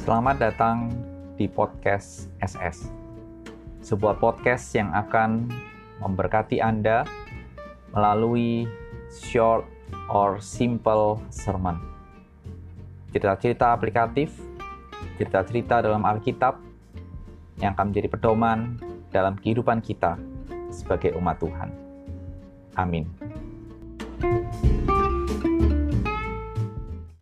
Selamat datang di podcast SS, sebuah podcast yang akan memberkati Anda melalui short or simple sermon. Cerita-cerita aplikatif, cerita-cerita dalam Alkitab yang akan menjadi pedoman dalam kehidupan kita sebagai umat Tuhan. Amin.